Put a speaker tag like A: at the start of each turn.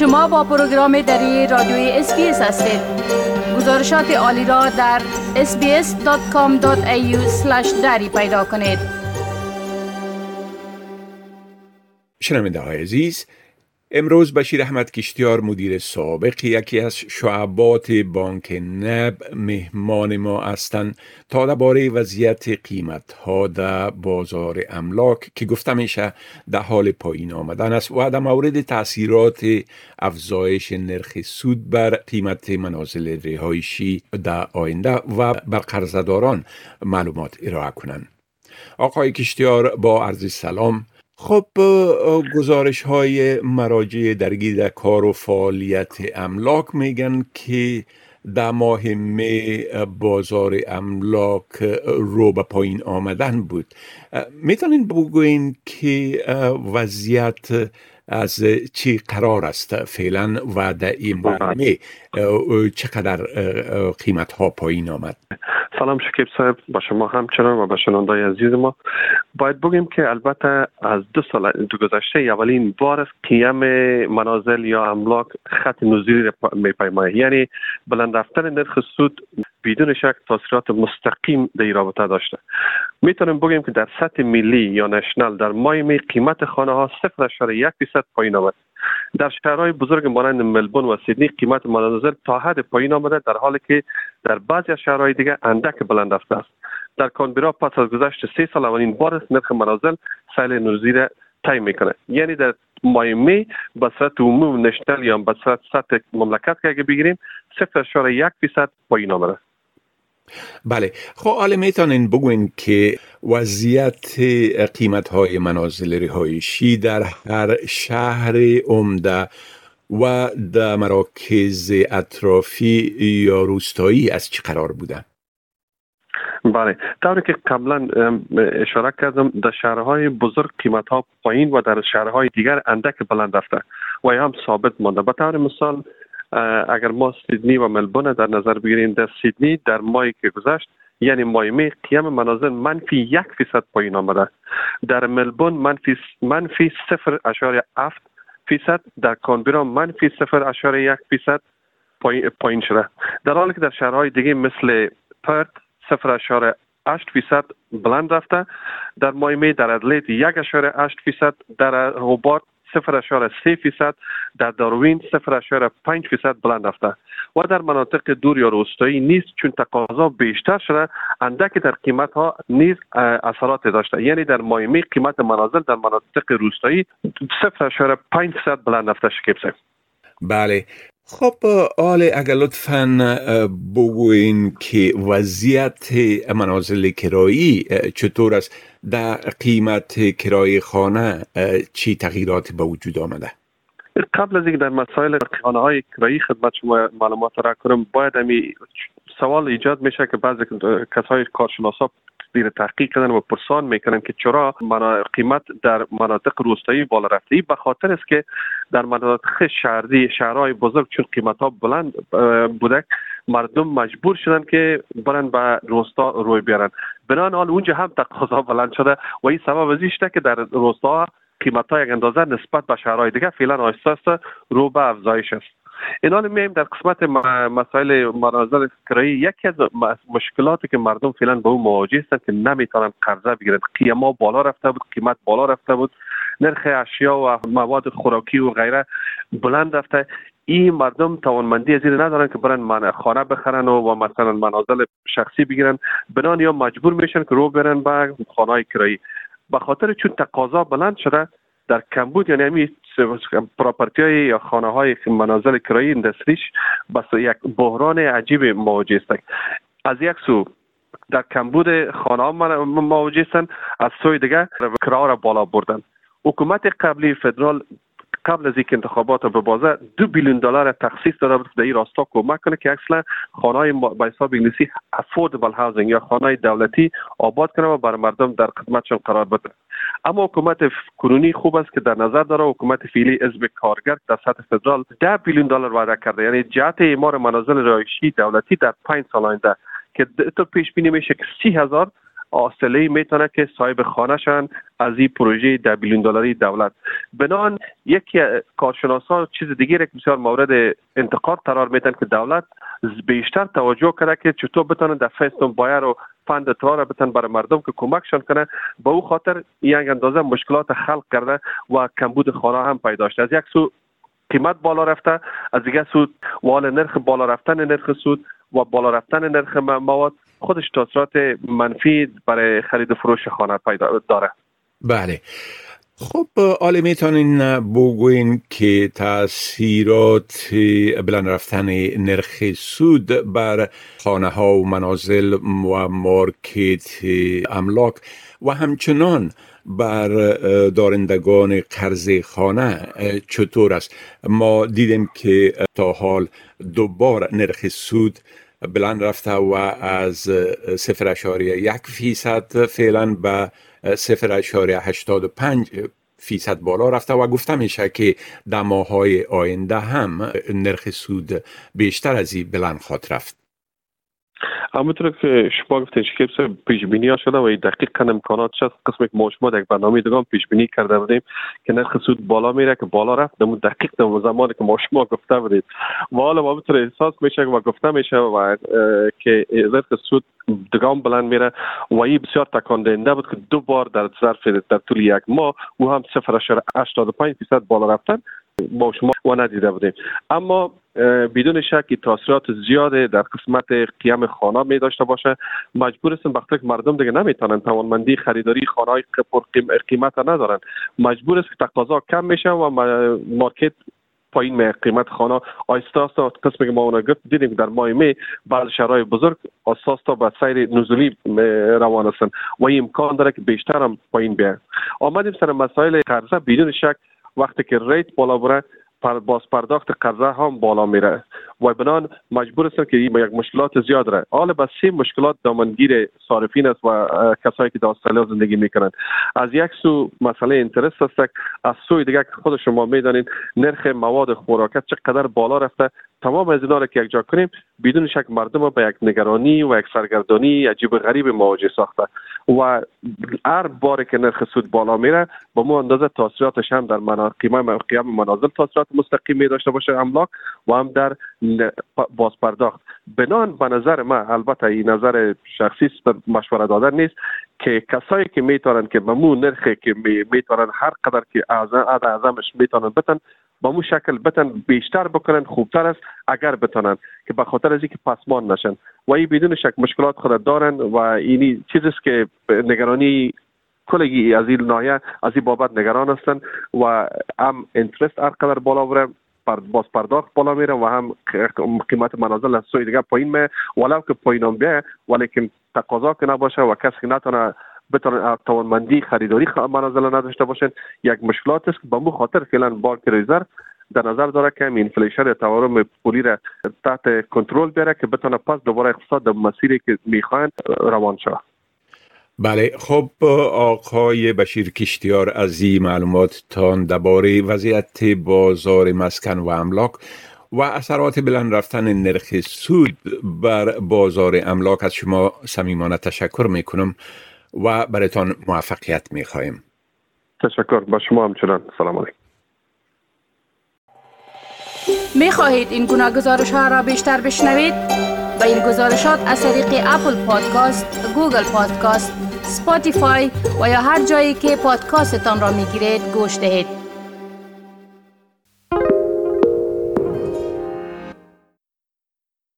A: شما با program دری رادیوی SBS هستید. گزارشات عالی را در sbs.com.au دری پیدا کنید.
B: شنونده های عزیز امروز بشیر احمد کشتیار مدیر سابق یکی از شعبات بانک NAB مهمان ما هستند تا درباره وضعیت قیمت ها در بازار املاک که گفته میشه در حال پایین آمدن است و در مورد تاثیرات افزایش نرخ سود بر قیمت منازل رهایشی در آینده و بر قرضداران معلومات ارائه کنند. آقای کشتیار با عرض سلام خب گزارش های مراجع درگیر در کار و فعالیت املاک میگن که در ماه می بازار املاک رو به پایین آمدن بود. می‌تونین بگوین که وضعیت از چی قرار است؟ فعلا و در این ماه چقدر قیمت ها پایین آمد؟
C: سلام شکیب صاحب با شما همچنان و به شنوندای عزیز ما. باید بگیم که البته از دو سال دو گذشته اولین بار است قیم منازل یا املاک خط نزولی میپیماید. یعنی بلند رفتن نرخ سود بدون شک تاثیرات مستقیم در رابطه داشته. می‌تونیم بگیم که در سطح ملی یا نشنال در ماه می قیمت خانه ها 0.1 درصد پایین آمد در شهرهای بزرگ مانند ملبون و سیدنی قیمت منازل تا حد پایین آمده در حالی که در بعضی از شهرهای دیگه اندک بلند رفته است. در کانبرا پس از گذشت سه سال اولین بار است نرخ منازل سیل نوزی را طی می‌کنه یعنی در ماه می به صورت عموم نشنل یا به صورت سطح مملکت که اگه بگیریم 0.1 درصد پایین آمده
B: بله. خب حالا می‌تونین بگوین که وضعیت قیمت های منازل رهایشی در هر شهر عمده و در مراکز اطرافی یا روستایی از چه قرار بودن؟
C: بله. طوری که قبلا اشاره کردم در شهرهای بزرگ قیمت ها پایین و در شهرهای دیگر اندک بلند رفته و هم ثابت مانده. به طور مثال اگر ما سیدنی و ملبون در نظر بگیریم در سیدنی در ماهی که گذشت یعنی ماه می قیم منازل منفی یک فیصد پایین آمده در ملبون منفی منفی صفر اشاره افت فیصد در کانبرا منفی صفر اشاره یک فیصد پایین شده. در حالی که در شهرهای دیگه مثل پرت صفر اشاره 8 فیصد بلند رفته. در مایمی در ادلیت یک اشاره 8 فیصد در هوبارت صفر اشاره سه فیصد در داروین صفر اشاره پنج فیصد بلند رفته. و در مناطق دور یا روستایی نیز چون تقاضا بیشتر شده اندک در قیمت ها نیز اثرات داشته. یعنی در مایمی قیمت منازل در مناطق روستایی صفر اشاره پنج فیصد بلند رفته شکیب
B: بله. خب آله اگر لطفا بگوین که وضعیت منازل کرایی چطور است؟ در قیمت کرای خانه چی تغییراتی به وجود آمده؟
C: قبل از اینکه در مسائل خانه های کرایی خدمت شما معلومات را کنم باید امی سوال ایجاد میشه که بعضی کسای کارشناسا زیر تحقیق کردن و پرسان می‌کنن که چرا قیمت در مناطق روستایی بالا رفته به خاطر است که در مناطق شهری شهرهای بزرگ چون قیمت ها بلند بوده مردم مجبور شدن که برن به روستا روی بیارن. بنان حال اونجا هم تقاضا بلند شده و این سبب از که در روستا قیمت ها یک اندازه نسبت به شهرهای دیگه فعلا آهسته رو به افزایش است. این حال میایم در قسمت مسائل منازل کرایی یکی از مشکلاتی که مردم فعلا به اون مواجه هستند که نمی‌تونن قرضه بگیرن قیمه بالا رفته بود قیمت بالا رفته بود. نرخ اشیا و مواد خوراکی و غیره بلند رفته. این مردم توانمندی از این ندارن که برن خانه بخرن و, و مثلا منازل شخصی بگیرن. بنان یا مجبور میشن که رو برن به خانه کرایی به خاطر چون تقاضا بلند شده در کمبود یعنی همین پراپرتی های یا خانه های منازل کرایی اندستریش بس یک بحران عجیب مواجه است. از یک سو در کمبود خانه ها مواجه هستند از سوی دیگه کرا را بالا بردن. حکومت قبلی فدرال قبل از اینکه انتخابات به بازه دو بیلیون دلار تخصیص داده بود در این راستا کمک کنه که اصلا خانه با حساب انگلیسی افوردبل هاوزینگ یا خانه دولتی آباد کنه و بر مردم در خدمتشون قرار بده. اما حکومت کنونی خوب است که در نظر داره حکومت فعلی حزب کارگر در سطح فدرال ده بیلیون دلار وعده کرده. یعنی جهت اعمار منازل رهایشی دولتی در پنج سال آینده که تو پیش بینی میشه که سی هزار آسترالی می‌تونه که صاحب خانه شن از این پروژه ده بیلیون دلاری دولت. بنان یکی کارشناسان چیز دیگه که بسیار مورد انتقاد قرار میتن که دولت بیشتر توجه کرده که چطور بتونن در فستون بایر و فند را بتن برای مردم که کمکشان کنه. به او خاطر یک اندازه مشکلات خلق کرده و کمبود خانه هم پیدا شده. از یک سو قیمت بالا رفته از دیگه سود وال نرخ بالا رفتن نرخ سود و بالا رفتن نرخ مواد. خودش تاثیرات منفی برای خرید فروش خانه پیدا داره.
B: بله. خب آله می‌تونین بگوین که تاثیرات بلند رفتن نرخ سود بر خانه ها و منازل و مارکت املاک و همچنان بر دارندگان قرض خانه چطور است؟ ما دیدیم که تا حال دوبار نرخ سود بلند رفته و از صفر اشاریه یک فیصد فعلا به صفر اشاریه هشتاد و پنج فیصد بالا رفته و گفته میشه که در ماهای آینده هم نرخ سود بیشتر از این بلند خواهد رفت.
C: همونطور که شما گفتین که پیش بینی ها شده و دقیقا امکانات شد قسمی که ما شما در برنامه دیگه پیش بینی کرده بودیم که نرخ سود بالا میره که بالا رفت دمون دقیق در زمانی که ما شما گفته بودید. و حالا ما احساس میشه و گفته میشه و که نرخ سود دگام بلند میره و این بسیار تکان دهنده بود که دو بار در ظرف در طول یک ماه او هم 0.85 درصد بالا رفتن با شما و ندیده بودیم. اما بدون شک تاثیرات زیاده در قسمت قیام خانه می داشته باشه. مجبور هستن وقتی که مردم دیگه نمی‌تونن توانمندی خریداری خانه های قیمت ندارن. مجبور است که تقاضا کم میشه و مارکت پایین می قیمت خانه آیستا است. قسمی که ما اون گفت دیدیم در ماه می بعض شهرهای بزرگ اساس تا به سیر نزولی روان هستند و امکان داره که بیشتر هم پایین بیاد آمدیم سر مسائل قرضه. بدون شک وقتی که ریت بالا بره باز پرداخت قرضه هم بالا میره و بنان مجبور هستن که این یک مشکلات زیاد ره حالا بس سه مشکلات دامنگیر صارفین است و کسایی که در استرالیا زندگی می‌کنن از یک سو مسئله اینترست است از سوی دیگه که خود شما می‌دانید نرخ مواد خوراکت چقدر بالا رفته؟ تمام از اینا را که یک جا کنیم بدون شک مردم به یک نگرانی و یک سرگردانی عجیب غریب مواجه ساخته. و هر باری که نرخ سود بالا میره با مو اندازه تاثیراتش هم در قیمه قیام منازل تاثیرات مستقیم داشته باشه املاک و هم در باز پرداخت بنان به نظر ما البته این نظر شخصی مشوره دادن نیست که کسایی که می‌تونن که ممو نرخی که می‌تونن هر قدر که اعظم اعظمش می‌تونن بتن با مو شکل بتن بیشتر بکنن خوبتر است اگر بتونن که به خاطر از اینکه پسمان نشن. و این بدون شک مشکلات خود دارن و اینی چیزی که نگرانی کلگی از این ناحیه از این بابت نگران هستن و هم interest هر قدر بالا بره باز پرداخت بالا میره و هم قیمت منازل از سوی دیگه پایین می ولو که پایین بیه ولیکن تقاضا که نباشه و کسی نتونه بتونن توانمندی خریداری منازل نداشته باشن. یک مشکلات است که به همو خاطر فعلا بانک Reserve در نظر داره که inflation تورم پولی را تحت کنترل بیاره که بتونه پس دوباره اقتصاد در مسیری که می‌خواین روان شود
B: بله خب آقای بشیر کشتیار از این معلومات تان درباره وضعیت بازار مسکن و املاک و اثرات بلند رفتن نرخ سود بر بازار املاک. از شما صمیمانه تشکر می‌کنم. و برایتان موفقیت می‌خواهیم
C: تشکر با شما همچنان سلام علیکم
A: می خواهید این گناه گزارش ها را بیشتر بشنوید؟ به این گزارشات از طریق Apple Podcast، Google Podcast، Spotify و یا هر جایی که پادکاستتان را می گیرید گوش دهید.